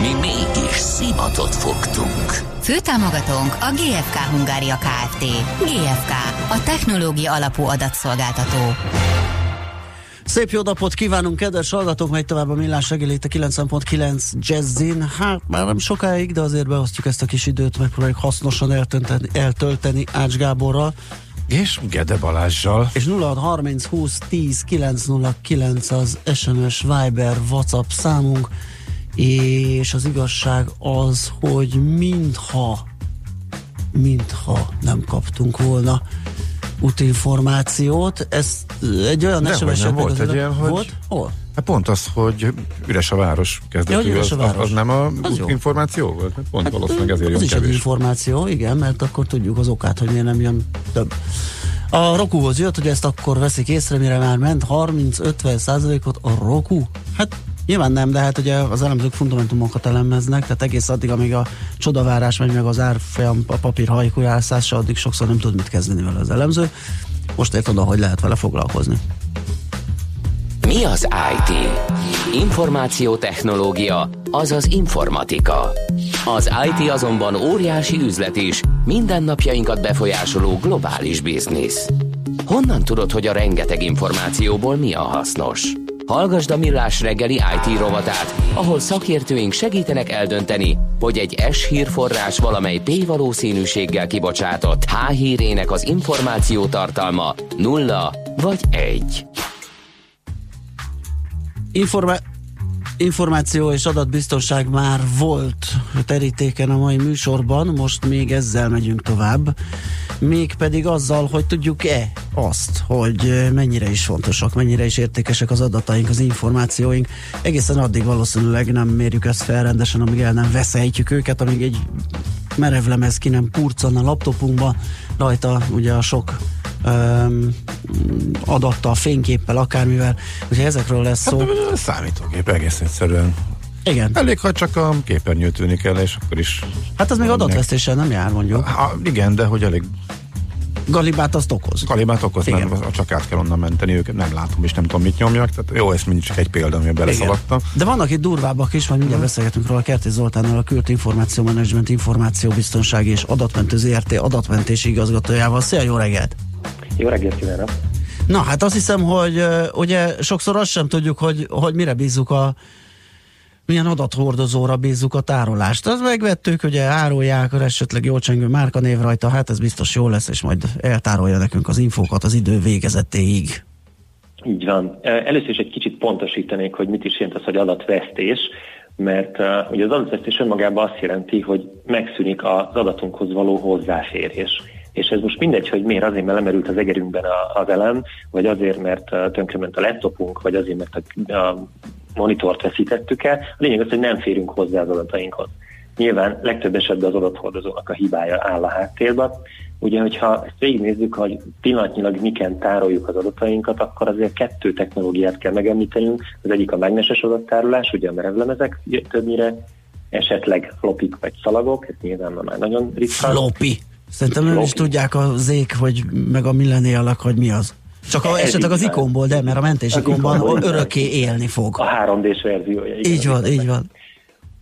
Mi mégis szimatot fogtunk. Főtámogatónk a GFK Hungária Kft. GFK, a technológia alapú adatszolgáltató. Szép jó napot kívánunk, kedves hallgatók, megy tovább a millás reggel itt a 90.9 Jazzin. Hát már nem sokáig, de azért beosztjuk ezt a kis időt, megpróbáljuk hasznosan eltölteni, eltölteni Ács Gáborral. És Gede Balázsjal. És 0630 20 10 909 az SMS Viber WhatsApp számunk, és az igazság az, hogy mintha mintha nem kaptunk volna útinformációt. Ez egy olyan De SMS nem volt egy ilyen, hogy... Volt? Hol? Hát pont az, hogy üres a város kezdetű, Ja, üres az, a város. az, nem a Az információ volt? Hát pont hát, valószínűleg ezért Az jön is egy kevés. információ, igen, mert akkor tudjuk az okát, hogy miért nem jön több. A Rokuhoz jött, hogy ezt akkor veszik észre, mire már ment 30-50 százalékot a Roku. Hát nyilván nem, de hát ugye az elemzők fundamentumokat elemeznek, tehát egész addig, amíg a csodavárás megy meg az árfolyam, a papír hajkujászása, addig sokszor nem tud mit kezdeni vele az elemző. Most érted, hogy lehet vele foglalkozni. Mi az IT? Információtechnológia, azaz informatika. Az IT azonban óriási üzlet is, mindennapjainkat befolyásoló globális biznisz. Honnan tudod, hogy a rengeteg információból mi a hasznos? Hallgasd a Millás reggeli IT rovatát, ahol szakértőink segítenek eldönteni, hogy egy S hírforrás valamely P valószínűséggel kibocsátott H hírének az információ tartalma nulla vagy egy. Informá- információ és adatbiztonság már volt terítéken a mai műsorban, most még ezzel megyünk tovább. Mégpedig azzal, hogy tudjuk-e azt, hogy mennyire is fontosak, mennyire is értékesek az adataink, az információink. Egészen addig valószínűleg nem mérjük ezt fel rendesen, amíg el nem veszejtjük őket, amíg egy merevlemez ki nem purcan a laptopunkba, rajta ugye a sok um, adattal, fényképpel, akármivel. Ugye ezekről lesz szó. Hát, számítógép egész egyszerűen. Igen. Elég, ha csak a képernyő tűnik el, és akkor is... Hát az még adatvesztéssel nem jár, mondjuk. Ha, igen, de hogy elég Galibát azt okoz. kalibát okoz, Igen. nem, csak át kell onnan menteni őket, nem látom, és nem tudom, mit nyomjak. Tehát jó, ez mindig csak egy példa, amiben beleszaladtam. De vannak itt durvábbak is, majd mindjárt beszélgetünk róla Kertész Zoltánnal, a Kürt Információ Management Információbiztonsági és Adatmentő ZRT adatmentési igazgatójával. Szia, jó reggelt! Jó reggelt kívánok! Na, hát azt hiszem, hogy ugye sokszor azt sem tudjuk, hogy, hogy mire bízzuk a milyen adathordozóra bízzuk a tárolást. Azt megvettük, ugye árulják, esetleg jó csengő márkanév rajta, hát ez biztos jó lesz, és majd eltárolja nekünk az infókat az idő végezetéig. Így van. Először is egy kicsit pontosítanék, hogy mit is jelent az, hogy adatvesztés, mert uh, ugye az adatvesztés önmagában azt jelenti, hogy megszűnik az adatunkhoz való hozzáférés. És ez most mindegy, hogy miért, azért, mert lemerült az egerünkben az elem, vagy azért, mert uh, tönkrement a laptopunk, vagy azért, mert a, a monitort veszítettük el. A lényeg az, hogy nem férünk hozzá az adatainkhoz. Nyilván legtöbb esetben az adathordozónak a hibája áll a háttérben. Ugye, hogyha ezt végignézzük, hogy pillanatnyilag miken tároljuk az adatainkat, akkor azért kettő technológiát kell megemlítenünk. Az egyik a mágneses adattárolás, ugye a merevlemezek többnyire, esetleg flopik vagy szalagok, ez nyilván már nagyon ritka. Floppy. Szerintem nem is tudják a zék, hogy meg a millenialak, hogy mi az. Csak a, esetleg az ikonból, de mert a mentés ikonban örökké élni fog. A 3D-s verziója. igen, Így van, így van.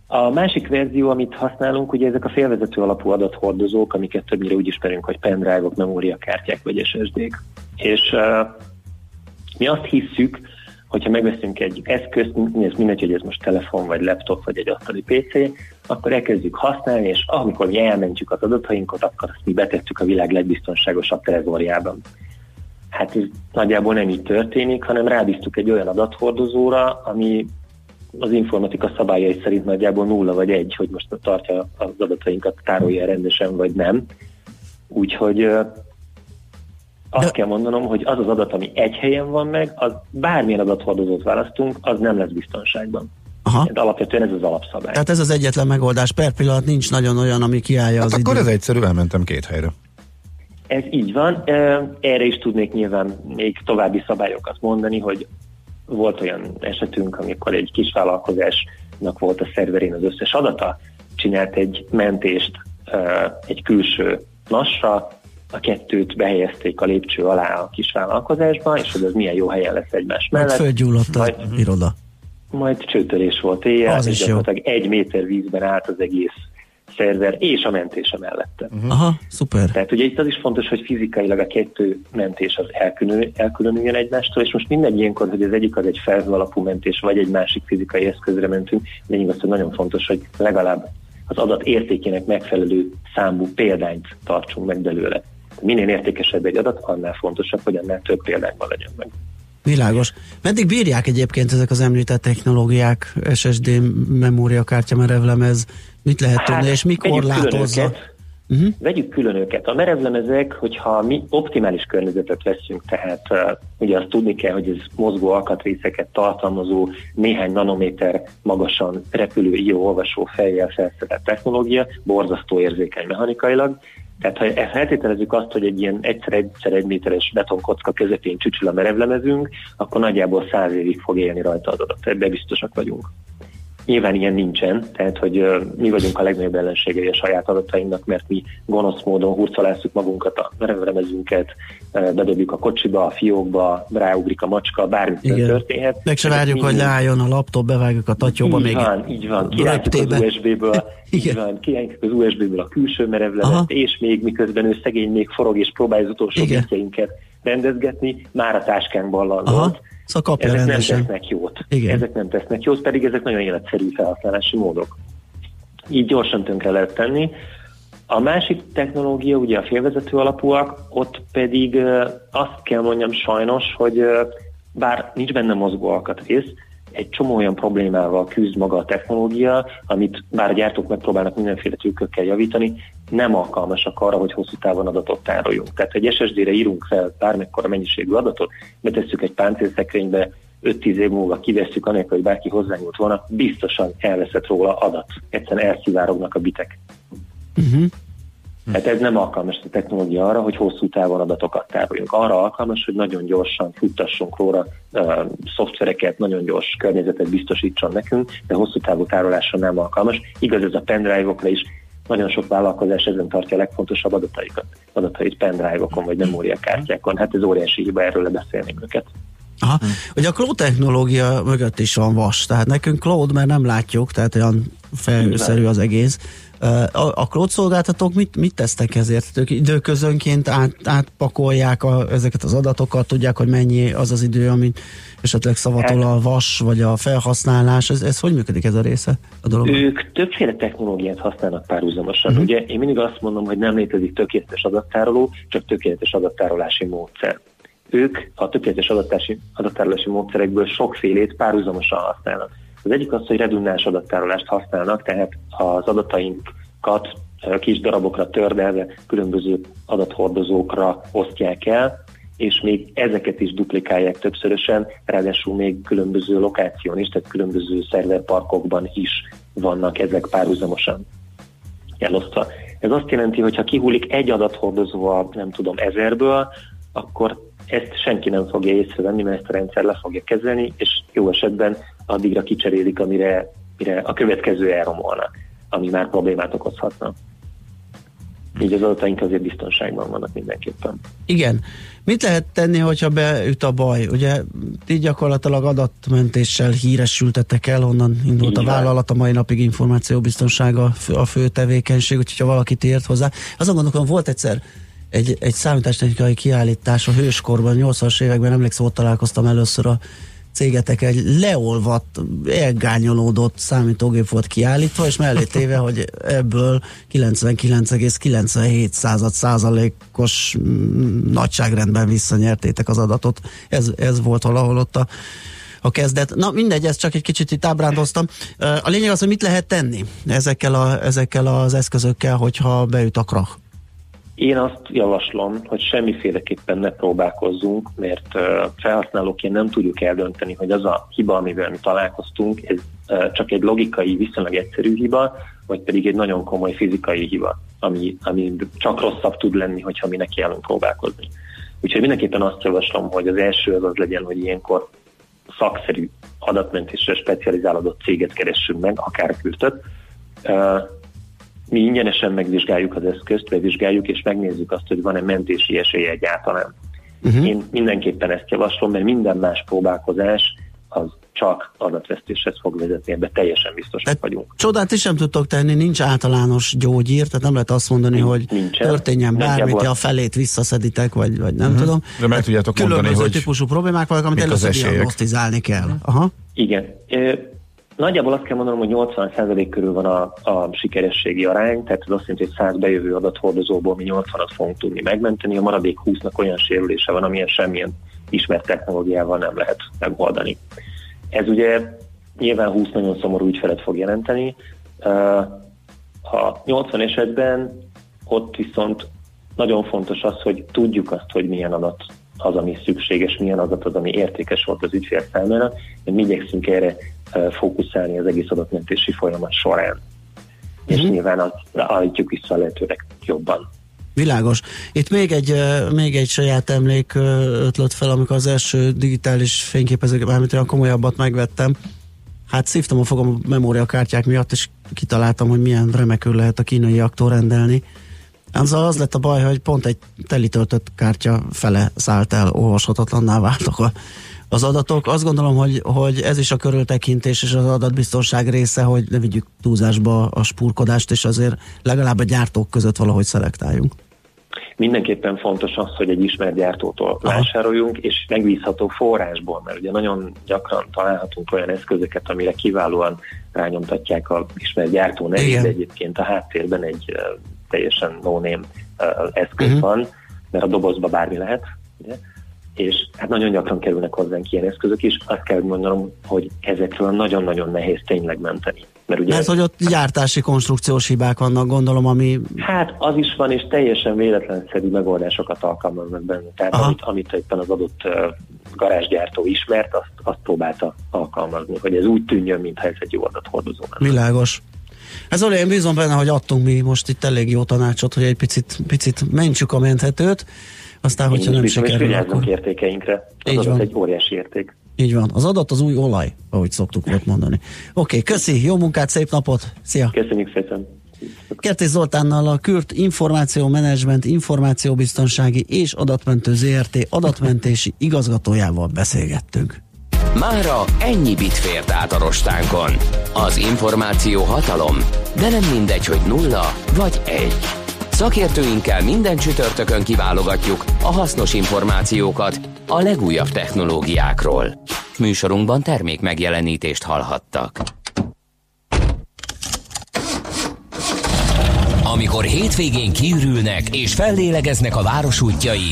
A másik verzió, amit használunk, ugye ezek a félvezető alapú adathordozók, amiket többnyire úgy ismerünk, hogy pendrive-ok, memóriakártyák vagy SSD-k. És uh, mi azt hisszük, hogyha megveszünk egy eszközt, ez mindegy, hogy ez most telefon, vagy laptop, vagy egy asztali PC, akkor elkezdjük használni, és amikor mi elmentjük az adatainkat, akkor azt mi betettük a világ legbiztonságosabb trezorjában. Hát ez nagyjából nem így történik, hanem rábíztuk egy olyan adathordozóra, ami az informatika szabályai szerint nagyjából nulla vagy egy, hogy most tartja az adatainkat, tárolja rendesen, vagy nem. Úgyhogy azt De- kell mondanom, hogy az az adat, ami egy helyen van meg, az bármilyen adathordozót választunk, az nem lesz biztonságban. Aha. De alapvetően ez az alapszabály. Tehát ez az egyetlen megoldás. Per pillanat nincs nagyon olyan, ami kiállja Hát az akkor időt. ez egyszerű, elmentem két helyre. Ez így van. Erre is tudnék nyilván még további szabályokat mondani, hogy volt olyan esetünk, amikor egy kis vállalkozásnak volt a szerverén az összes adata, csinált egy mentést egy külső nasra, a kettőt behelyezték a lépcső alá a kis vállalkozásba, és hogy az milyen jó helyen lesz egymás mellett. Majd fölgyulladt a iroda. Majd csőtörés volt éjjel, az is jó. egy méter vízben állt az egész szerver és a mentése mellette. Uh-huh. Aha, szuper. Tehát ugye itt az is fontos, hogy fizikailag a kettő mentés az elkülönül, elkülönüljön egymástól, és most mindegy ilyenkor, hogy az egyik az egy felhő alapú mentés, vagy egy másik fizikai eszközre mentünk, de igaz, hogy nagyon fontos, hogy legalább az adat értékének megfelelő számú példányt tartsunk meg belőle. Minél értékesebb egy adat, annál fontosabb, hogy annál több példányban legyen meg. Világos. Meddig bírják egyébként ezek az említett technológiák, SSD, memóriakártya, merevlemez, mit lehet hát, tudni, és mikor látozza? Uh-huh. Vegyük külön őket. A merevlemezek, hogyha mi optimális környezetet veszünk, tehát uh, ugye azt tudni kell, hogy ez mozgó alkatrészeket tartalmazó, néhány nanométer magasan repülő író-olvasó fejjel felszerelt technológia, borzasztó érzékeny mechanikailag, tehát ha feltételezzük azt, hogy egy ilyen egyszer-egyszer egy méteres betonkocka közepén csücsül a merevlemezünk, akkor nagyjából száz évig fog élni rajta az adat. Ebben biztosak vagyunk. Nyilván ilyen nincsen, tehát hogy uh, mi vagyunk a legnagyobb ellenségei a saját adatainknak, mert mi gonosz módon hurcolászunk magunkat, a merevlemezünket, uh, bedobjuk a kocsiba, a fiókba, ráugrik a macska, bármi történhet. Meg se várjuk, hogy leálljon a laptop, bevágjuk a tatyóba így még. Van, így van, kirántjuk az USB-ből, így van, kirántjuk az USB-ből a külső merevlemet, és még miközben ő szegény még forog és próbálja az utolsó rendezgetni, már a táskánkban landolt Szóval ezek rendesen. nem tesznek jót. Igen. Ezek nem tesznek jót, pedig ezek nagyon életszerű felhasználási módok. Így gyorsan tönkre lehet tenni. A másik technológia, ugye a félvezető alapúak, ott pedig azt kell mondjam sajnos, hogy bár nincs benne mozgó alkatrész, egy csomó olyan problémával küzd maga a technológia, amit bár a gyártók megpróbálnak mindenféle trükkökkel javítani, nem alkalmasak arra, hogy hosszú távon adatot tároljunk. Tehát egy SSD-re írunk fel bármekkora mennyiségű adatot, betesszük egy páncélszekrénybe, 5-10 év múlva kivesszük, anélkül, hogy bárki hozzányúlt volna, biztosan elveszett róla adat. Egyszerűen elszivárognak a bitek. Uh-huh. Tehát ez nem alkalmas a technológia arra, hogy hosszú távon adatokat tároljunk. Arra alkalmas, hogy nagyon gyorsan futtassunk róla uh, szoftvereket, nagyon gyors környezetet biztosítson nekünk, de hosszú távú tárolásra nem alkalmas. Igaz ez a pendrive-okra is, nagyon sok vállalkozás ezen tartja a legfontosabb adataikat, adatait pendrive-okon vagy memóriakártyákon. Hát ez óriási hiba, erről lebeszélni őket. Aha. Ugye a cloud technológia mögött is van vas, tehát nekünk cloud, mert nem látjuk, tehát olyan felhőszerű az egész. A, cloud szolgáltatók mit, mit tesztek ezért? Ők időközönként át, átpakolják a, ezeket az adatokat, tudják, hogy mennyi az az idő, amit esetleg szavatol a vas, vagy a felhasználás. Ez, ez hogy működik ez a része a dolog? Ők többféle technológiát használnak párhuzamosan. Uh-huh. Ugye én mindig azt mondom, hogy nem létezik tökéletes adattároló, csak tökéletes adattárolási módszer. Ők a tökéletes adattárolási módszerekből sokfélét párhuzamosan használnak. Az egyik az, hogy redundáns adattárolást használnak, tehát az adatainkat kis darabokra tördelve különböző adathordozókra osztják el, és még ezeket is duplikálják többszörösen, ráadásul még különböző lokáción is, tehát különböző szerverparkokban is vannak ezek párhuzamosan elosztva. Ez azt jelenti, hogy ha kihullik egy adathordozó a, nem tudom, ezerből, akkor ezt senki nem fogja észrevenni, mert ezt a rendszer le fogja kezelni, és jó esetben addigra kicserélik, amire, mire a következő elromolna, ami már problémát okozhatna. Így az adataink azért biztonságban vannak mindenképpen. Igen. Mit lehet tenni, hogyha beüt a baj? Ugye így gyakorlatilag adatmentéssel híresültetek el, onnan indult így a vállalat, a mai napig információbiztonsága a fő tevékenység, úgyhogy ha valakit ért hozzá. Azon gondolom, volt egyszer egy, egy számítástechnikai kiállítás a hőskorban, 80-as években emlékszem, ott találkoztam először a cégetek egy leolvadt, elgányolódott számítógép volt kiállítva, és mellé téve, hogy ebből 99,97 század százalékos mm, nagyságrendben visszanyertétek az adatot. Ez, ez volt valahol ott a, a kezdet. Na mindegy, ezt csak egy kicsit itt ábrándoztam. A lényeg az, hogy mit lehet tenni ezekkel, a, ezekkel az eszközökkel, hogyha beüt a krach. Én azt javaslom, hogy semmiféleképpen ne próbálkozzunk, mert felhasználóként nem tudjuk eldönteni, hogy az a hiba, amivel mi találkoztunk, ez csak egy logikai, viszonylag egyszerű hiba, vagy pedig egy nagyon komoly fizikai hiba, ami, ami csak rosszabb tud lenni, hogyha mi nekiállunk próbálkozni. Úgyhogy mindenképpen azt javaslom, hogy az első az az legyen, hogy ilyenkor szakszerű adatmentésre specializálódott céget keressünk meg, akár kürtöt, mi ingyenesen megvizsgáljuk az eszközt, bevizsgáljuk, és megnézzük azt, hogy van-e mentési esélye egyáltalán. Uh-huh. Én mindenképpen ezt javaslom, mert minden más próbálkozás az csak adatvesztéshez fog vezetni, ebben teljesen biztosak tehát vagyunk. Csodát is sem tudtok tenni, nincs általános gyógyír, tehát nem lehet azt mondani, nincs, hogy nincsen. történjen bármit, a felét visszaszeditek, vagy, vagy nem uh-huh. tudom. De meg tudjátok mondani, hogy típusú problémák vannak, amit először diagnosztizálni kell. Aha. Igen. Nagyjából azt kell mondanom, hogy 80% körül van a, a sikerességi arány, tehát ez azt jelenti, hogy 100 bejövő adathordozóból mi 80-at fogunk tudni megmenteni, a maradék 20-nak olyan sérülése van, amilyen semmilyen ismert technológiával nem lehet megoldani. Ez ugye nyilván 20 nagyon szomorú ügyfelet fog jelenteni. A 80 esetben ott viszont nagyon fontos az, hogy tudjuk azt, hogy milyen adat az, ami szükséges, milyen adat az, ami értékes volt az ügyfél számára, mi igyekszünk erre fókuszálni az egész adatmentési folyamat során. És uh-huh. nyilván azt állítjuk vissza lehetőleg jobban. Világos. Itt még egy, még egy saját emlék ötlött fel, amikor az első digitális fényképezőket, mármint olyan komolyabbat megvettem. Hát szívtam a fogom a memóriakártyák miatt, és kitaláltam, hogy milyen remekül lehet a kínai aktor rendelni. Az, az lett a baj, hogy pont egy telítöltött kártya fele szállt el, olvashatatlanná váltak a az adatok. Azt gondolom, hogy, hogy ez is a körültekintés és az adatbiztonság része, hogy ne vigyük túlzásba a spurkodást, és azért legalább a gyártók között valahogy szelektáljunk. Mindenképpen fontos az, hogy egy ismert gyártótól vásároljunk, és megbízható forrásból, mert ugye nagyon gyakran találhatunk olyan eszközöket, amire kiválóan rányomtatják a ismert gyártó nevét, de egyébként a háttérben egy uh, teljesen no-name uh, eszköz uh-huh. van, mert a dobozba bármi lehet. Ugye? És hát nagyon gyakran kerülnek hozzánk ilyen eszközök is. Azt kell mondanom, hogy ezekről nagyon-nagyon nehéz tényleg menteni. Mert, ugye Mert hogy ott gyártási konstrukciós hibák vannak, gondolom, ami... Hát az is van, és teljesen véletlenszerű megoldásokat alkalmaznak benne. Tehát amit, amit éppen az adott garázsgyártó ismert, azt, azt próbálta alkalmazni, hogy ez úgy tűnjön, mintha ez egy jó adathordozó. Világos. Ez olyan, én bízom benne, hogy adtunk mi most itt elég jó tanácsot, hogy egy picit, picit mentsük a menthetőt. Aztán, hogyha nem sikerül, akkor... értékeinkre. Az Így van. egy óriási érték. Így van. Az adat az új olaj, ahogy szoktuk volt mondani. Oké, okay, köszi, jó munkát, szép napot. Szia. Köszönjük szépen. Kertész Zoltánnal a Kürt Információ Management, Információbiztonsági és Adatmentő ZRT adatmentési igazgatójával beszélgettünk. Mára ennyi bit fért át a rostánkon. Az információ hatalom, de nem mindegy, hogy nulla vagy egy. Szakértőinkkel minden csütörtökön kiválogatjuk a hasznos információkat a legújabb technológiákról. Műsorunkban termék megjelenítést hallhattak. Amikor hétvégén kiürülnek és fellélegeznek a város útjai,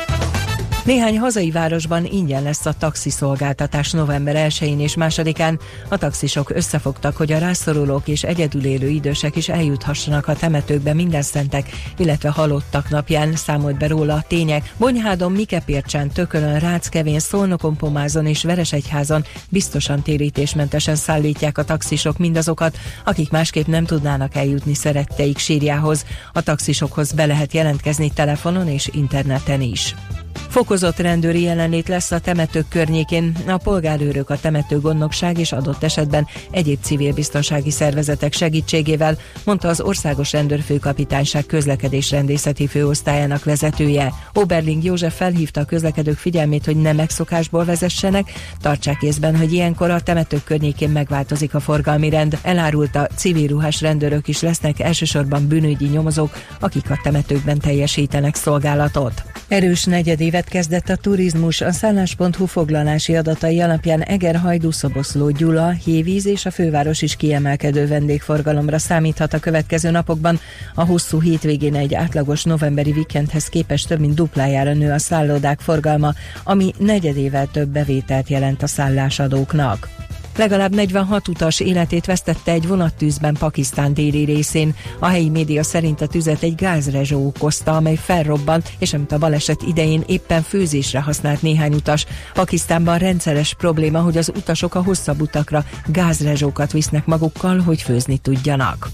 Néhány hazai városban ingyen lesz a taxiszolgáltatás november 1-én és 2-án. A taxisok összefogtak, hogy a rászorulók és egyedül élő idősek is eljuthassanak a temetőkbe minden szentek, illetve halottak napján számolt be róla a tények. Bonyhádon, Mikepércsán, Tökölön, Ráckevén, Szolnokon, Pomázon és Veresegyházon biztosan térítésmentesen szállítják a taxisok mindazokat, akik másképp nem tudnának eljutni szeretteik sírjához. A taxisokhoz be lehet jelentkezni telefonon és interneten is. Fokozott rendőri jelenlét lesz a temetők környékén. A polgárőrök, a temető gondnokság és adott esetben egyéb civil biztonsági szervezetek segítségével, mondta az Országos Rendőrfőkapitányság közlekedés rendészeti főosztályának vezetője. Oberling József felhívta a közlekedők figyelmét, hogy nem megszokásból vezessenek, tartsák észben, hogy ilyenkor a temetők környékén megváltozik a forgalmi rend. Elárulta, civil ruhás rendőrök is lesznek, elsősorban bűnügyi nyomozók, akik a temetőkben teljesítenek szolgálatot. Erős negyedévet kezdett a turizmus. A szállás.hu foglalási adatai alapján Egerhajdú, Szoboszló, Gyula, Hévíz és a főváros is kiemelkedő vendégforgalomra számíthat a következő napokban. A hosszú hétvégén egy átlagos novemberi vikendhez képest több mint duplájára nő a szállodák forgalma, ami negyedével több bevételt jelent a szállásadóknak. Legalább 46 utas életét vesztette egy vonattűzben Pakisztán déli részén. A helyi média szerint a tüzet egy gázrezsó okozta, amely felrobbant, és amit a baleset idején éppen főzésre használt néhány utas. Pakisztánban rendszeres probléma, hogy az utasok a hosszabb utakra gázrezsókat visznek magukkal, hogy főzni tudjanak.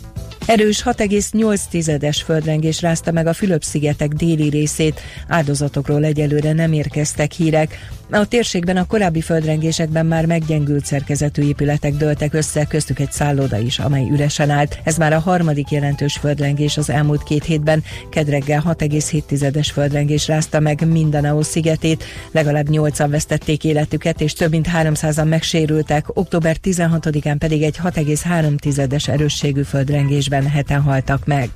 Erős 6,8-es földrengés rázta meg a Fülöp-szigetek déli részét. Áldozatokról egyelőre nem érkeztek hírek. A térségben a korábbi földrengésekben már meggyengült szerkezetű épületek dőltek össze, köztük egy szálloda is, amely üresen állt. Ez már a harmadik jelentős földrengés az elmúlt két hétben. Kedreggel 6,7-es földrengés rázta meg Mindanao szigetét. Legalább 8-an vesztették életüket, és több mint 300-an megsérültek. Október 16-án pedig egy 6,3-es erősségű földrengésben heten haltak meg.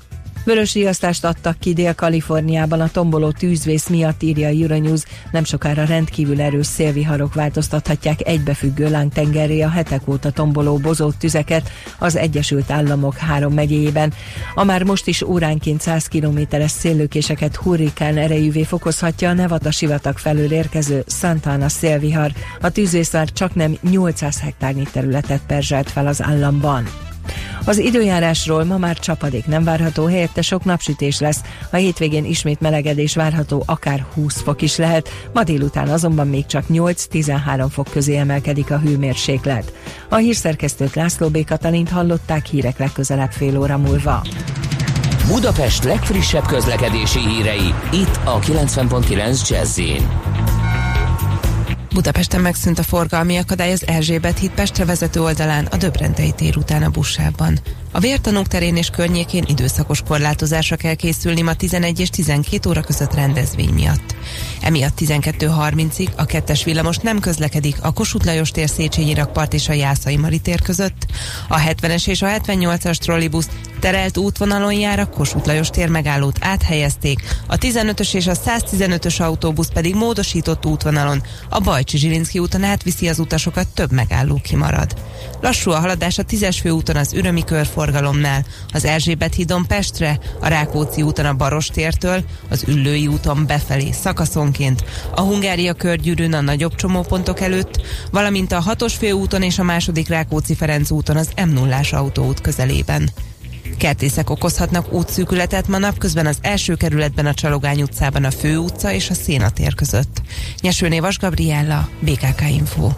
Vörös riasztást adtak ki Dél-Kaliforniában a tomboló tűzvész miatt, írja a Euronews. Nem sokára rendkívül erős szélviharok változtathatják egybefüggő lángtengerré a hetek óta tomboló bozott tüzeket az Egyesült Államok három megyéjében. A már most is óránként 100 kilométeres széllőkéseket hurrikán erejűvé fokozhatja a Nevada sivatag felől érkező Santana szélvihar. A tűzvész már csak nem 800 hektárnyi területet perzselt fel az államban. Az időjárásról ma már csapadék nem várható, helyette sok napsütés lesz. A hétvégén ismét melegedés várható, akár 20 fok is lehet. Ma délután azonban még csak 8-13 fok közé emelkedik a hőmérséklet. A hírszerkesztőt László B. Katalint hallották hírek legközelebb fél óra múlva. Budapest legfrissebb közlekedési hírei, itt a 90.9 jazz Budapesten megszűnt a forgalmi akadály az Erzsébet híd Pestre vezető oldalán a Döbrentei tér után a buszában. A vértanúk terén és környékén időszakos korlátozásra kell készülni ma 11 és 12 óra között rendezvény miatt. Emiatt 12.30-ig a kettes villamos nem közlekedik a Kossuth Lajos tér Széchenyi rakpart és a Jászai Mari tér között. A 70-es és a 78-as trollibusz terelt útvonalon jár a Kossuth Lajos tér megállót áthelyezték, a 15-ös és a 115-ös autóbusz pedig módosított útvonalon a Bajcsi Zsilinszki úton átviszi az utasokat, több megálló kimarad. Lassú a haladás a 10-es főúton az Ürömi körforgalomnál, az Erzsébet hídon Pestre, a Rákóczi úton a Barostértől, az Üllői úton befelé szakaszonként, a Hungária körgyűrűn a nagyobb csomópontok előtt, valamint a 6-os főúton és a második Rákóczi-Ferenc úton az m 0 autóút közelében. Kertészek okozhatnak útszűkületet ma napközben az első kerületben a Csalogány utcában a Fő utca és a Szénatér között. Nyesőné Vas Gabriella, BKK Info.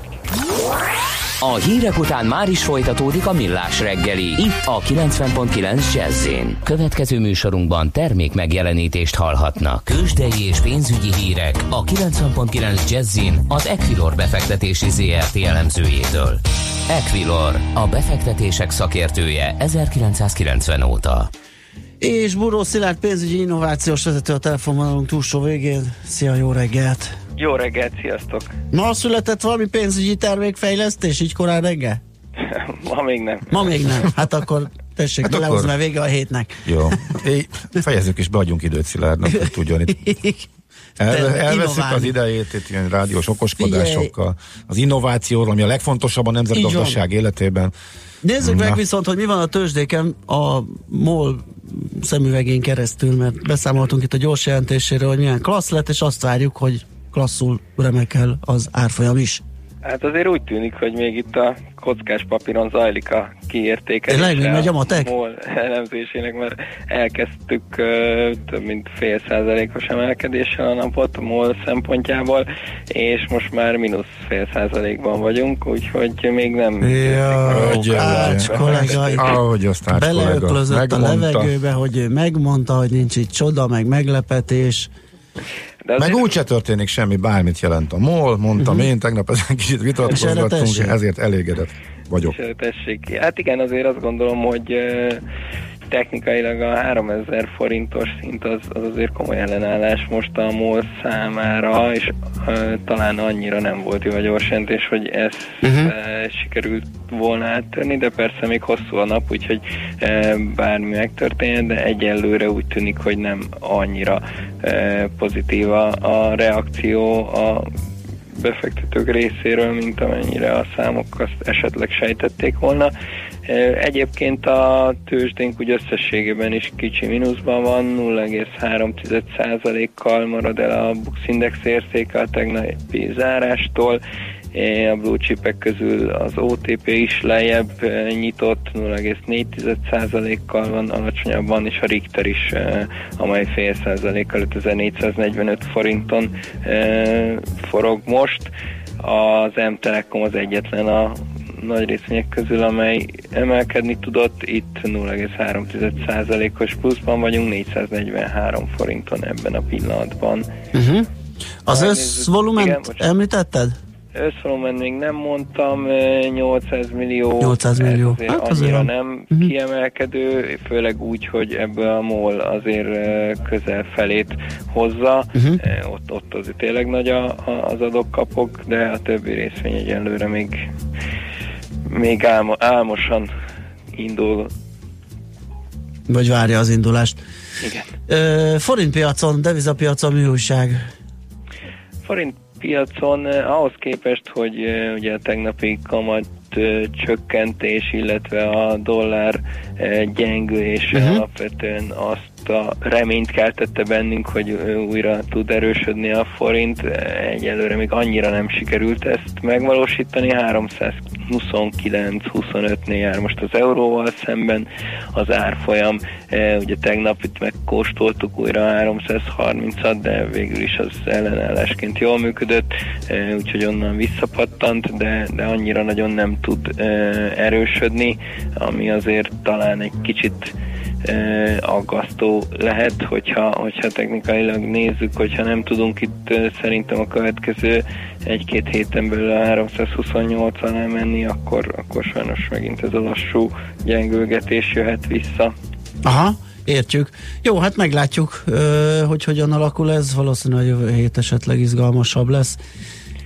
A hírek után már is folytatódik a millás reggeli. Itt a 90.9 jazz Következő műsorunkban termék megjelenítést hallhatnak. Kősdei és pénzügyi hírek a 90.9 jazz az Equilor befektetési ZRT elemzőjétől. Equilor, a befektetések szakértője 1990 óta. És Buró Szilárd pénzügyi innovációs vezető a telefonvonalunk túlsó végén. Szia, jó reggelt! Jó reggelt, sziasztok! Ma született valami pénzügyi termékfejlesztés így korán reggel? Ma még nem. Ma még nem. Hát akkor tessék, hát akkor... mert vége a hétnek. Jó. É, fejezzük és beadjunk időt Szilárdnak, hogy tudjon itt El, elveszik az idejét itt ilyen rádiós okoskodásokkal, az innovációról, ami a legfontosabb a nemzetgazdaság életében. Nézzük Na. meg viszont, hogy mi van a tőzsdéken a MOL szemüvegén keresztül, mert beszámoltunk itt a gyors jelentéséről, hogy milyen klassz lett, és azt várjuk, hogy klasszul remekel az árfolyam is. Hát azért úgy tűnik, hogy még itt a kockás papíron zajlik a kiértékelés. Tényleg, megy a matek? MOL elemzésének, mert elkezdtük uh, több mint fél százalékos emelkedéssel a napot a MOL szempontjából, és most már mínusz fél százalékban vagyunk, úgyhogy még nem... Jó, Ács kollega, ahogy azt beleöklözött a levegőbe, hogy ő megmondta, hogy nincs itt csoda, meg meglepetés, De Meg úgyse történik semmi, bármit jelent a MOL, mondtam uh-huh. én, tegnap ezen kicsit vitatkozgattunk, ezért elégedett vagyok. tessék. Hát igen, azért azt gondolom, hogy technikailag a 3000 forintos szint az, az azért komoly ellenállás most a MOL számára, és uh, talán annyira nem jó a gyorsjelentés, hogy ezt uh-huh. uh, sikerült volna áttörni, de persze még hosszú a nap, úgyhogy uh, bármi megtörténjen, de egyelőre úgy tűnik, hogy nem annyira uh, pozitív a, a reakció a befektetők részéről, mint amennyire a számok azt esetleg sejtették volna. Egyébként a tőzsdénk úgy összességében is kicsi mínuszban van, 0,3%-kal marad el a Bux Index értéke a tegnapi zárástól, a blue chipek közül az OTP is lejjebb nyitott, 0,4%-kal van alacsonyabban, és a Richter is, amely fél százalékkal 5445 forinton forog most. Az M-Telekom az egyetlen a nagy részvények közül, amely emelkedni tudott. Itt 0,3%-os pluszban vagyunk, 443 forinton ebben a pillanatban. Uh-huh. Az összvolument említetted? Összvolumen még nem mondtam, 800 millió. 800 millió. Azért hát annyira azért nem uh-huh. kiemelkedő, főleg úgy, hogy ebből a MOL azért közel felét hozza. Uh-huh. Ott, ott azért tényleg nagy a, a, az adok-kapok, de a többi részvény egyenlőre még még álmo, álmosan indul. Vagy várja az indulást. Igen. Ö, forintpiacon, devizapiacon mi újság? Forint piacon eh, ahhoz képest, hogy eh, ugye a tegnapi kamat eh, csökkentés, illetve a dollár gyengülése uh-huh. alapvetően azt a reményt keltette bennünk, hogy újra tud erősödni a forint. Egyelőre még annyira nem sikerült ezt megvalósítani. 329-25-nél jár most az euróval szemben az árfolyam. Ugye tegnap itt megkóstoltuk újra 330-at, de végül is az ellenállásként jól működött, úgyhogy onnan visszapattant, de, de annyira nagyon nem tud erősödni, ami azért talán egy kicsit aggasztó lehet, hogyha, hogyha technikailag nézzük, hogyha nem tudunk itt szerintem a következő egy-két héten belül a 328 alá menni, akkor, akkor sajnos megint ez a lassú gyengülgetés jöhet vissza. Aha, értjük. Jó, hát meglátjuk, hogy hogyan alakul ez. Valószínűleg a jövő hét esetleg izgalmasabb lesz.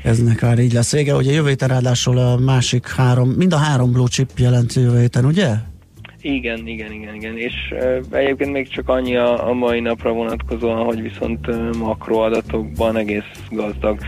Eznek már így lesz vége. Ugye jövő héten ráadásul a másik három, mind a három blue chip jelent jövő héten, ugye? Igen, igen, igen, igen. És egyébként még csak annyi a, a mai napra vonatkozóan, hogy viszont makroadatokban egész gazdag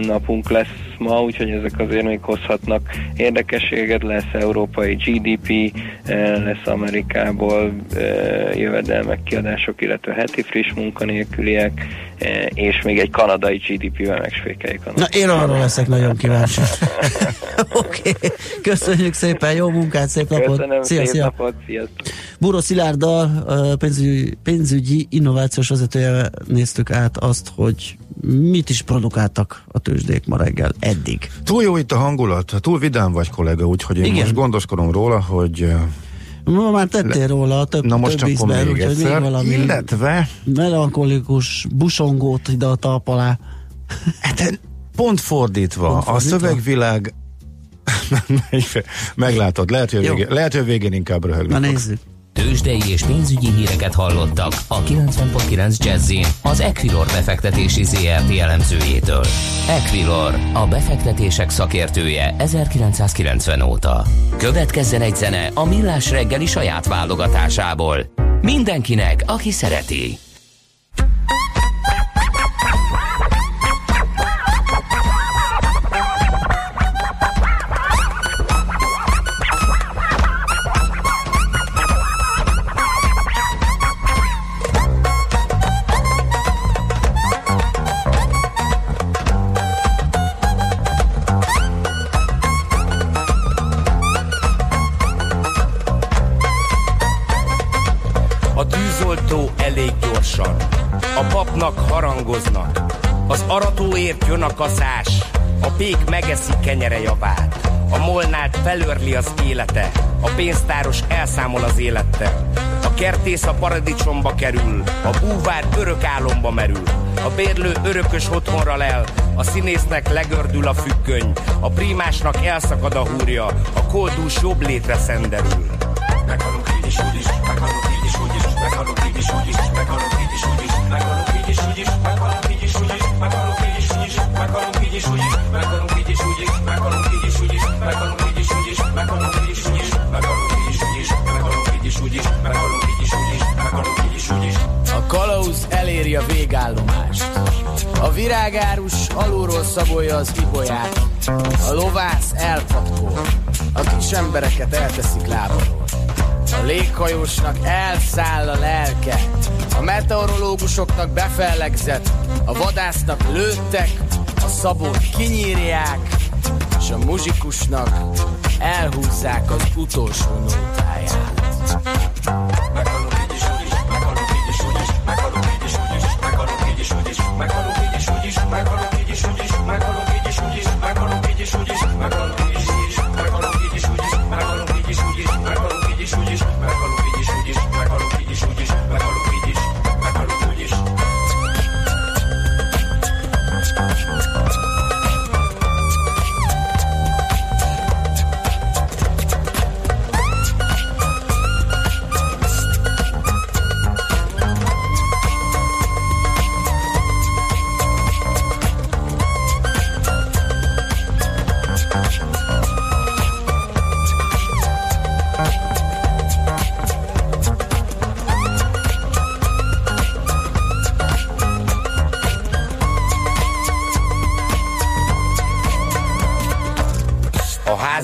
napunk lesz ma, úgyhogy ezek azért még hozhatnak érdekességet. Lesz európai GDP, uh, lesz Amerikából uh, jövedelmek, kiadások, illetve heti friss munkanélküliek, uh, és még egy kanadai GDP-vel megsfékeljük Na, én arra leszek nagyon kíváncsi. Oké, okay. köszönjük szépen, jó munkát, szép napot! Köszönöm, szia, szép szia. napot, sziasztok! Búró Szilárddal, pénzügyi, pénzügyi innovációs vezetője néztük át azt, hogy mit is produkáltak a tőzsdék ma reggel eddig. Túl jó itt a hangulat, túl vidám vagy kollega, úgyhogy én Igen. most gondoskodom róla, hogy Ma már tettél Le... róla több, Na most több ízben, még egyszer, még valami illetve... melankolikus busongót ide a talp alá. Hát pont fordítva, pont fordítva, a szövegvilág Meglátod, lehet, hogy, végén, lehet, hogy végén inkább röhögni Na nézzük. Tőzsdei és pénzügyi híreket hallottak a 90.9 jazz az Equilor befektetési ZRT elemzőjétől. Equilor, a befektetések szakértője 1990 óta. Következzen egy zene a Millás reggeli saját válogatásából. Mindenkinek, aki szereti. Harangoznak. Az aratóért jön a kaszás, a pék megeszi kenyere javát. A molnát felörli az élete, a pénztáros elszámol az élete. A kertész a paradicsomba kerül, a búvár örök álomba merül, a bérlő örökös otthonra lel, a színésznek legördül a függöny, a prímásnak elszakad a húrja, a koldús jobb létre szenderül. Meghalunk így is, úgy is, meghalunk így is, úgy is, meghalunk így is, úgy is, meghalunk A kalauz eléri a végállomást. A virágárus alulról szabolja az ibolyát. A lovász elpatkol. A kis embereket elteszik lábalról. A léghajósnak elszáll a lelke. A meteorológusoknak befellegzett. A vadásznak lőttek. A szabót kinyírják. És a muzsikusnak elhúzzák az utolsó nótáját.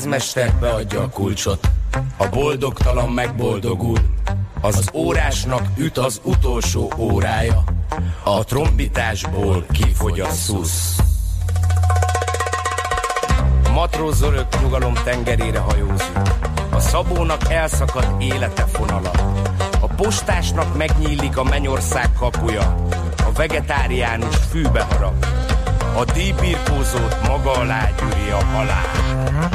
Házmester beadja a kulcsot, a boldogtalan megboldogul, az órásnak üt az utolsó órája, a trombitásból kifogy a szusz. Matróz örök nyugalom tengerére hajózik, a szabónak elszakad élete fonala, a postásnak megnyílik a mennyország kapuja, a vegetáriánus fűbe harap, a díjbirkózót maga alá gyűri a halál.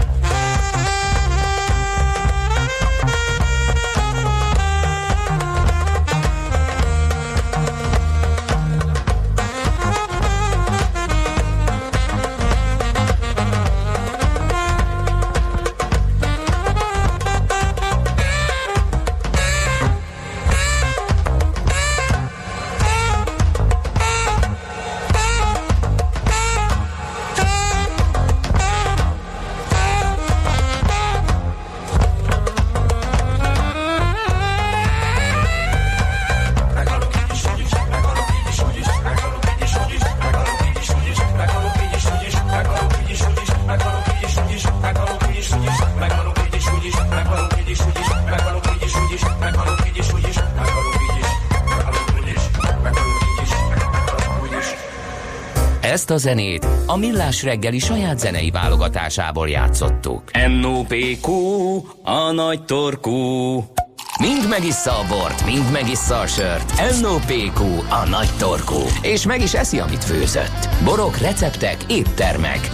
Ezt a zenét a Millás reggeli saját zenei válogatásából játszottuk. NOPQ, a nagy torkú. Mind megissza a bort, mind megissza a sört. NOPQ, a nagy torkú. És meg is eszi, amit főzött. Borok, receptek, éttermek.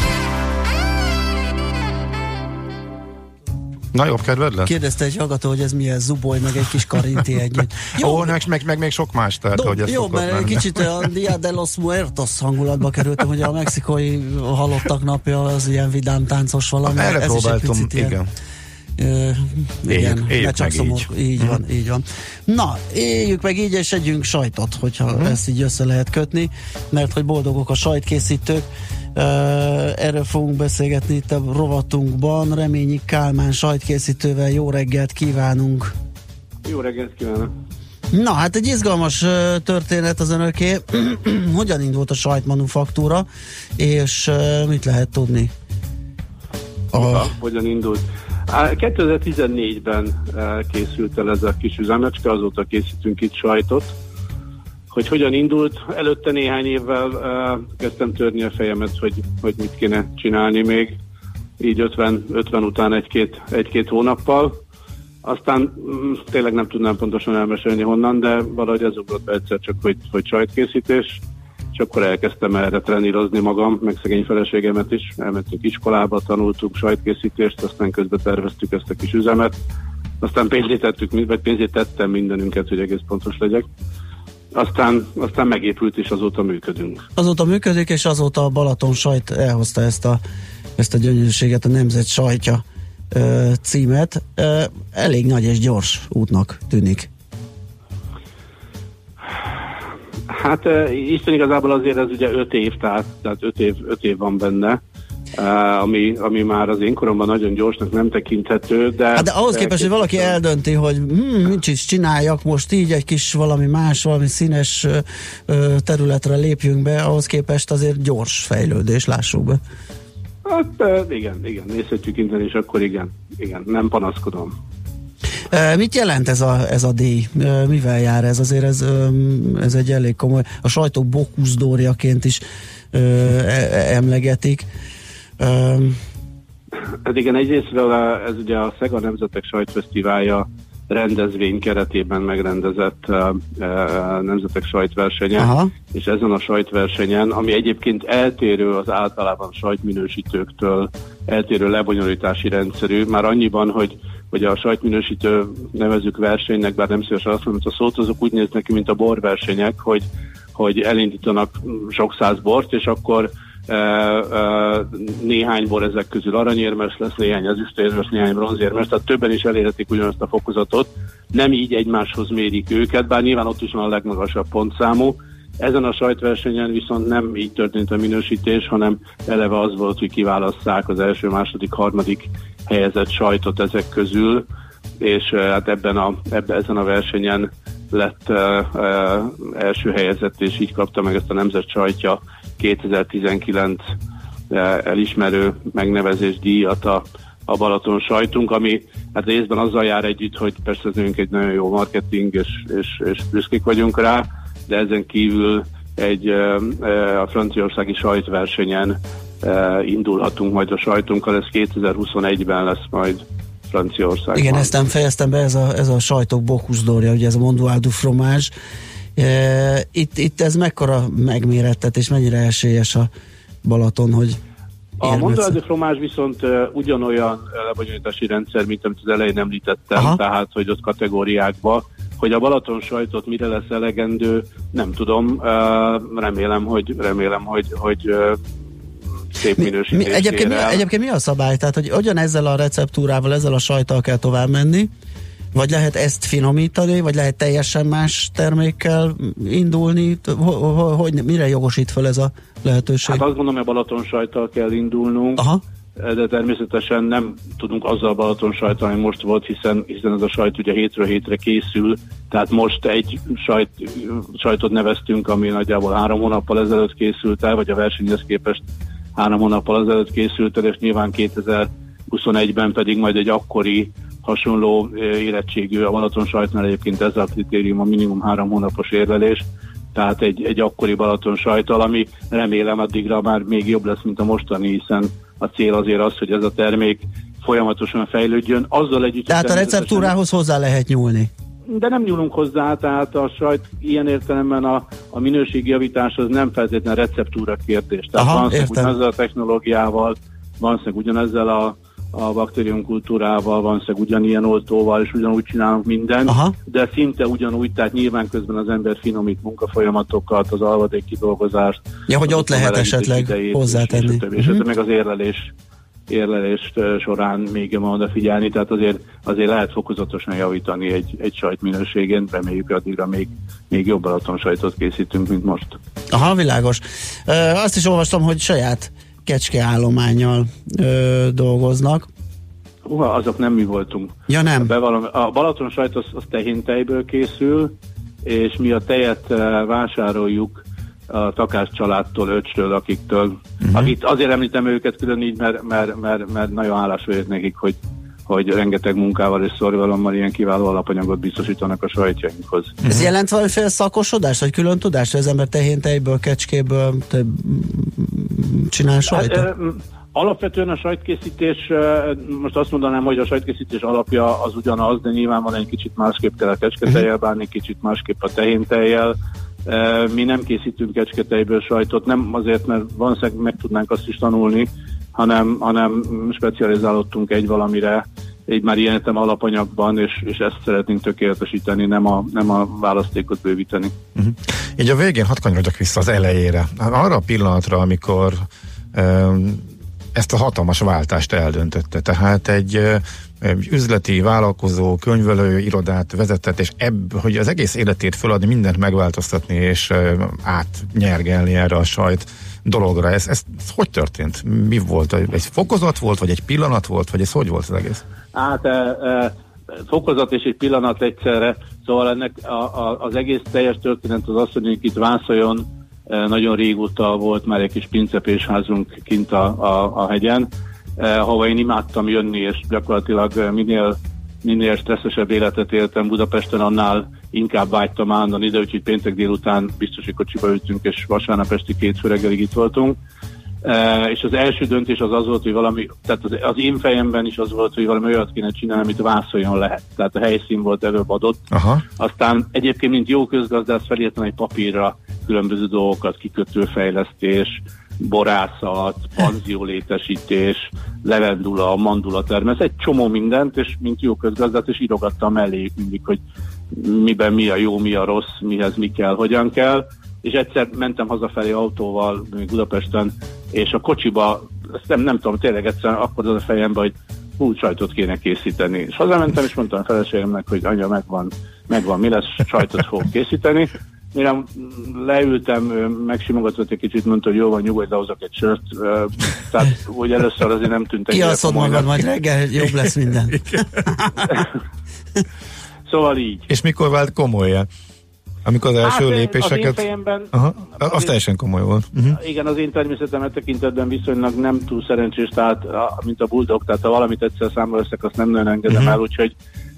Na jobb kedved lesz? Kérdezte egy hallgató, hogy ez milyen zuboly, meg egy kis karinti együtt. Jó, meg, meg, meg, még sok más, tehát, Do, hogy ez jó, mert egy kicsit a Dia de los Muertos hangulatba kerültem, hogy a mexikai halottak napja az ilyen vidám táncos valami. Erre ez próbáltam, is igen. Ilyen, uh, igen, Éljük- csak meg szomor, így. így. van, így van. Na, éljük meg így, és együnk sajtot, hogyha uh-huh. ezt így össze lehet kötni, mert hogy boldogok a sajtkészítők. Erről fogunk beszélgetni itt a rovatunkban. Reményi Kálmán sajtkészítővel jó reggelt kívánunk. Jó reggelt kívánok! Na, hát egy izgalmas történet az önöké. Hogyan indult a sajtmanufaktúra, és mit lehet tudni? A... Hogyan indult? Á, 2014-ben eh, készült el ez a kis üzemecske, azóta készítünk itt sajtot. Hogy hogyan indult, előtte néhány évvel uh, kezdtem törni a fejemet, hogy, hogy mit kéne csinálni még, így 50, 50 után egy-két, egy-két hónappal. Aztán mm, tényleg nem tudnám pontosan elmesélni honnan, de valahogy ez ugrott be egyszer csak, hogy, hogy sajtkészítés, és akkor elkezdtem erre trenírozni magam, meg szegény feleségemet is. Elmentünk iskolába, tanultunk sajtkészítést, aztán közben terveztük ezt a kis üzemet, aztán pénzét tettük, vagy pénzét tettem mindenünket, hogy egész pontos legyek. Aztán, aztán megépült, és azóta működünk. Azóta működik, és azóta a Balaton sajt elhozta ezt a, ezt a gyönyörűséget, a Nemzet sajtja ö, címet. Ö, elég nagy és gyors útnak tűnik. Hát Isten igazából azért ez ugye öt év, tehát, tehát öt, év, öt év van benne. Uh, ami, ami már az én koromban nagyon gyorsnak nem tekinthető, de... Hát de ahhoz képest, hogy valaki eldönti, hogy hm, mit is csináljak most így, egy kis valami más, valami színes területre lépjünk be, ahhoz képest azért gyors fejlődés, lássuk be. Hát uh, igen, igen, nézhetjük innen, és akkor igen, igen, nem panaszkodom. Mit jelent ez a, ez a díj? Mivel jár ez? Azért ez, ez egy elég komoly, a sajtó bókuszdóriaként is e, emlegetik. Hát igen, egyrésztről ez ugye a Szega Nemzetek Sajtfesztiválja rendezvény keretében megrendezett uh, uh, nemzetek sajtversenye, Aha. és ezen a sajtversenyen, ami egyébként eltérő az általában sajtminősítőktől, eltérő lebonyolítási rendszerű, már annyiban, hogy hogy a sajtminősítő nevezük versenynek, bár nem szívesen azt mondom, hogy a szót, azok úgy néz neki, mint a borversenyek, hogy, hogy elindítanak sok száz bort, és akkor néhány bor ezek közül aranyérmes lesz, néhány ezüstérmes, néhány bronzérmes, tehát többen is elérhetik ugyanazt a fokozatot. Nem így egymáshoz mérik őket, bár nyilván ott is van a legmagasabb pontszámú, ezen a sajtversenyen viszont nem így történt a minősítés, hanem eleve az volt, hogy kiválasszák az első, második, harmadik helyezett sajtot ezek közül, és hát ebben a, ebben, ezen a versenyen lett uh, uh, első helyezett, és így kapta meg ezt a Nemzet Sajtja 2019 uh, elismerő megnevezés díjat a, a Balaton sajtunk, ami hát részben azzal jár együtt, hogy persze ez egy nagyon jó marketing, és, és, és büszkék vagyunk rá, de ezen kívül egy a franciaországi sajtversenyen indulhatunk majd a sajtunkkal, ez 2021-ben lesz majd Franciaországban. Igen, ezt nem fejeztem be, ez a, ez a sajtok bokuszdorja, ugye ez a Mondois du fromage. Itt, itt ez mekkora megmérettet, és mennyire esélyes a Balaton, hogy a Mondois de fromage viszont uh, ugyanolyan lebonyolítási rendszer, mint amit az elején említettem, Aha. tehát hogy ott kategóriákba hogy a Balaton sajtot mire lesz elegendő, nem tudom. Remélem, hogy, remélem, hogy, hogy szép minősítésére. Mi, egyébként, mi, egyébként mi a szabály? Tehát, hogy hogyan ezzel a receptúrával, ezzel a sajttal kell tovább menni? Vagy lehet ezt finomítani, vagy lehet teljesen más termékkel indulni? Hogy, mire jogosít fel ez a lehetőség? Hát azt gondolom, hogy a Balaton sajttal kell indulnunk. Aha de természetesen nem tudunk azzal Balaton sajtot, ami most volt, hiszen, hiszen ez a sajt ugye hétről hétre készül, tehát most egy sajt, sajtot neveztünk, ami nagyjából három hónappal ezelőtt készült el, vagy a versenyhez képest három hónappal ezelőtt készült el, és nyilván 2021-ben pedig majd egy akkori hasonló érettségű a Balaton sajtnál egyébként ez a kritérium a minimum három hónapos érvelés, tehát egy, egy akkori Balaton sajtal, ami remélem addigra már még jobb lesz, mint a mostani, hiszen a cél azért az, hogy ez a termék folyamatosan fejlődjön. Azzal együtt... Tehát a receptúrához hozzá lehet nyúlni. De nem nyúlunk hozzá, tehát a sajt ilyen értelemben a, a minőségjavítás az nem feltétlenül receptúra kérdés. Tehát Aha, van ugyanezzel a technológiával, van ugyanezzel a a baktériumkultúrával, van szeg ugyanilyen oltóval, és ugyanúgy csinálunk mindent, Aha. de szinte ugyanúgy, tehát nyilván közben az ember finomít munkafolyamatokat, az alvadék kidolgozást. Ja, hogy ott lehet esetleg hozzátenni. És, és, és uh-huh. meg az érlelés érlelést során még oda figyelni, tehát azért, azért lehet fokozatosan javítani egy, egy sajt minőségén, reméljük, addigra még, még jobb alaton sajtot készítünk, mint most. Aha, világos. Azt is olvastam, hogy saját kecskeállományjal ö, dolgoznak. Uha, azok nem mi voltunk. Ja nem. Bevallom, a Balaton sajt az, az tehintejből készül, és mi a tejet vásároljuk a Takás családtól, öcstől, akiktől, uh-huh. akit azért említem őket külön így, mert, mert, mert, mert nagyon hálás vagyok nekik, hogy hogy rengeteg munkával és szorgalommal ilyen kiváló alapanyagot biztosítanak a sajtjainkhoz. Ez uh-huh. jelent valamiféle szakosodás, vagy külön tudás, hogy az ember tehén tejből, kecskéből te csinál sajtot? Hát, Alapvetően a sajtkészítés, most azt mondanám, hogy a sajtkészítés alapja az ugyanaz, de nyilván van egy kicsit másképp kell a kecsketejjel bánni, kicsit másképp a tehéntejjel. Mi nem készítünk kecsketejből sajtot, nem azért, mert valószínűleg meg tudnánk azt is tanulni, hanem, hanem specializálódtunk egy valamire, egy már ilyen alapanyagban, és, és ezt szeretnénk tökéletesíteni, nem a, nem a választékot bővíteni. Uh-huh. Így a végén hadd kanyarodjak vissza az elejére. Arra a pillanatra, amikor um, ezt a hatalmas váltást eldöntötte. Tehát egy üzleti, vállalkozó, könyvelő irodát vezetett, és ebb, hogy az egész életét föladni, mindent megváltoztatni, és átnyergelni erre a sajt dologra. Ez, ez, ez hogy történt? Mi volt? Egy fokozat volt, vagy egy pillanat volt, vagy ez hogy volt az egész? Hát e, e, fokozat és egy pillanat egyszerre, szóval ennek a, a, az egész teljes történet az hogy itt Vászoljon e, nagyon régóta volt már egy kis pincepésházunk kint a, a, a hegyen, eh, hova én imádtam jönni, és gyakorlatilag minél, minél stresszesebb életet éltem Budapesten, annál inkább vágytam állandóan ide, úgyhogy péntek délután biztos, hogy kocsiba ültünk, és vasárnap esti két reggelig itt voltunk. Uh, és az első döntés az az volt, hogy valami, tehát az, az én fejemben is az volt, hogy valami olyat kéne csinálni, amit vászoljon lehet. Tehát a helyszín volt előbb adott. Aha. Aztán egyébként, mint jó közgazdász felírtam egy papírra különböző dolgokat, kikötőfejlesztés, borászat, panziólétesítés, levendula, mandula termesz, egy csomó mindent, és mint jó közgazdát, és írogattam mellé mindig, hogy miben mi a jó, mi a rossz, mihez mi kell, hogyan kell, és egyszer mentem hazafelé autóval Budapesten, és a kocsiba, ezt nem, nem tudom, tényleg egyszer akkor az a fejembe, hogy hú, sajtot kéne készíteni. És hazamentem, és mondtam a feleségemnek, hogy anya, megvan, megvan, mi lesz, sajtot fog készíteni, mire leültem, megsimogatott egy kicsit, mondta, hogy jó van, nyugodj, lehozok egy sört. Tehát úgy először azért nem tűnt egy Kiaszod magad, majd reggel jobb lesz minden. szóval így. És mikor vált komolyan? Amikor az első hát, lépéseket... Az én fejemben... Aha, az, az teljesen komoly volt. Uh-huh. Igen, az én természetem tekintetben viszonylag nem túl szerencsés, tehát mint a buldog, tehát ha valamit egyszer számba veszek, azt nem nagyon engedem uh-huh. el, úgyhogy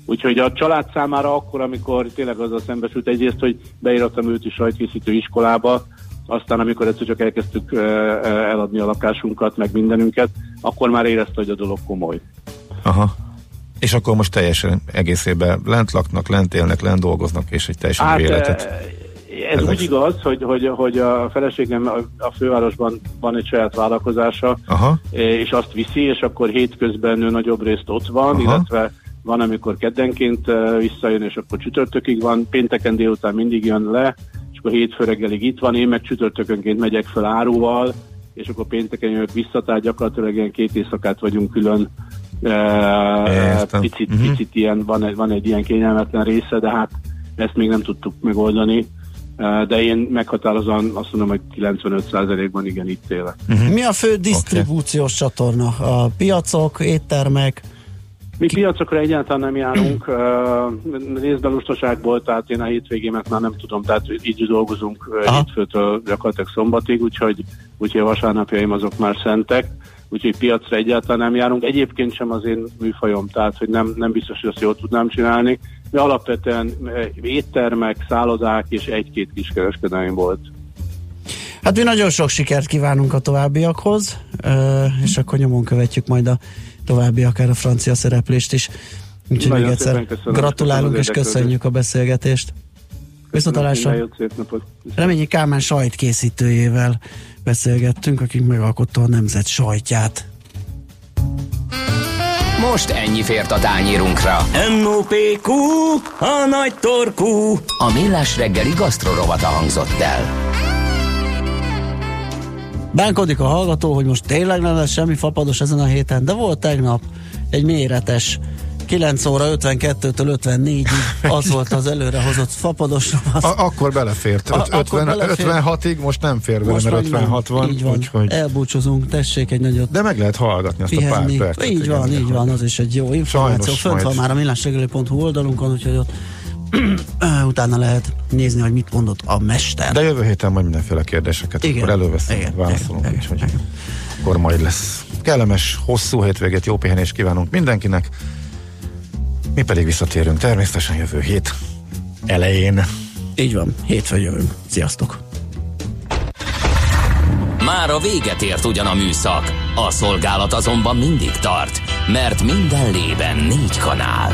Úgyhogy a család számára akkor, amikor tényleg azzal szembesült egyrészt, hogy beírattam őt is sajtkészítő iskolába, aztán amikor egyszer csak elkezdtük eladni a lakásunkat, meg mindenünket, akkor már érezte, hogy a dolog komoly. Aha. És akkor most teljesen egészében lent laknak, lent élnek, lent dolgoznak, és egy teljesen hát, életet. Ez Ezek úgy igaz, hogy, hogy, hogy a feleségem a fővárosban van egy saját vállalkozása, Aha. és azt viszi, és akkor hétközben ő nagyobb részt ott van, Aha. illetve van, amikor keddenként visszajön, és akkor csütörtökig van, pénteken délután mindig jön le, és akkor hétfő reggelig itt van, én meg csütörtökönként megyek fel áruval, és akkor pénteken jövök vissza, tehát gyakorlatilag ilyen két éjszakát vagyunk külön, Értem. picit, uh-huh. picit ilyen, van egy, van egy ilyen kényelmetlen része, de hát ezt még nem tudtuk megoldani. De én meghatározóan azt mondom, hogy 95%-ban igen itt élek. Uh-huh. Mi a fő disztribúciós okay. csatorna? A piacok, éttermek? Mi piacokra egyáltalán nem járunk, uh, részben lustaságból, tehát én a hétvégémet már nem tudom, tehát így dolgozunk uh, hétfőtől gyakorlatilag szombatig, úgyhogy, úgyhogy a vasárnapjaim azok már szentek, úgyhogy piacra egyáltalán nem járunk. Egyébként sem az én műfajom, tehát hogy nem, nem biztos, hogy azt jól tudnám csinálni, de alapvetően éttermek, szállodák és egy-két kiskereskedelmi volt. Hát mi nagyon sok sikert kívánunk a továbbiakhoz, és akkor nyomon követjük majd a további akár a francia szereplést is. Úgyhogy még egyszer gratulálunk és köszönjük a beszélgetést. Viszontalásra. Reményi Kálmán sajtkészítőjével beszélgettünk, akik megalkotta a nemzet sajtját. Most ennyi fért a tányírunkra. M.O.P.Q. A nagy torkú. A millás reggeli gasztrorovata hangzott el. Bánkodik a hallgató, hogy most tényleg nem lesz semmi fapados ezen a héten, de volt tegnap egy méretes 9 óra 52-től 54-ig az volt az előrehozott fapados A, akkor belefért. A, 50, belefért. 56-ig most nem fér bele, mert 56 van. Így van. Úgyhogy... Elbúcsúzunk, tessék egy nagyot. De meg lehet hallgatni azt pihenni. a pár percet. Így van, így van, az is egy jó információ. Sajnos Fönt van már a millásregeli.hu oldalunkon, úgyhogy ott utána lehet nézni, hogy mit mondott a mester. De jövő héten majd mindenféle kérdéseket igen. akkor előveszünk, igen. válaszolunk igen. is, hogy igen. akkor majd lesz. Kellemes, hosszú hétvégét, jó pihenést kívánunk mindenkinek. Mi pedig visszatérünk természetesen jövő hét elején. Így van, hétfő jövünk. Sziasztok! Már a véget ért ugyan a műszak, a szolgálat azonban mindig tart, mert minden lében négy kanál.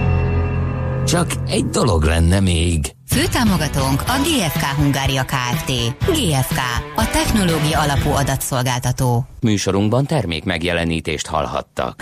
Csak egy dolog lenne még. Főtámogatónk a GFK Hungária Kft. GFK, a technológia alapú adatszolgáltató. Műsorunkban termék megjelenítést hallhattak.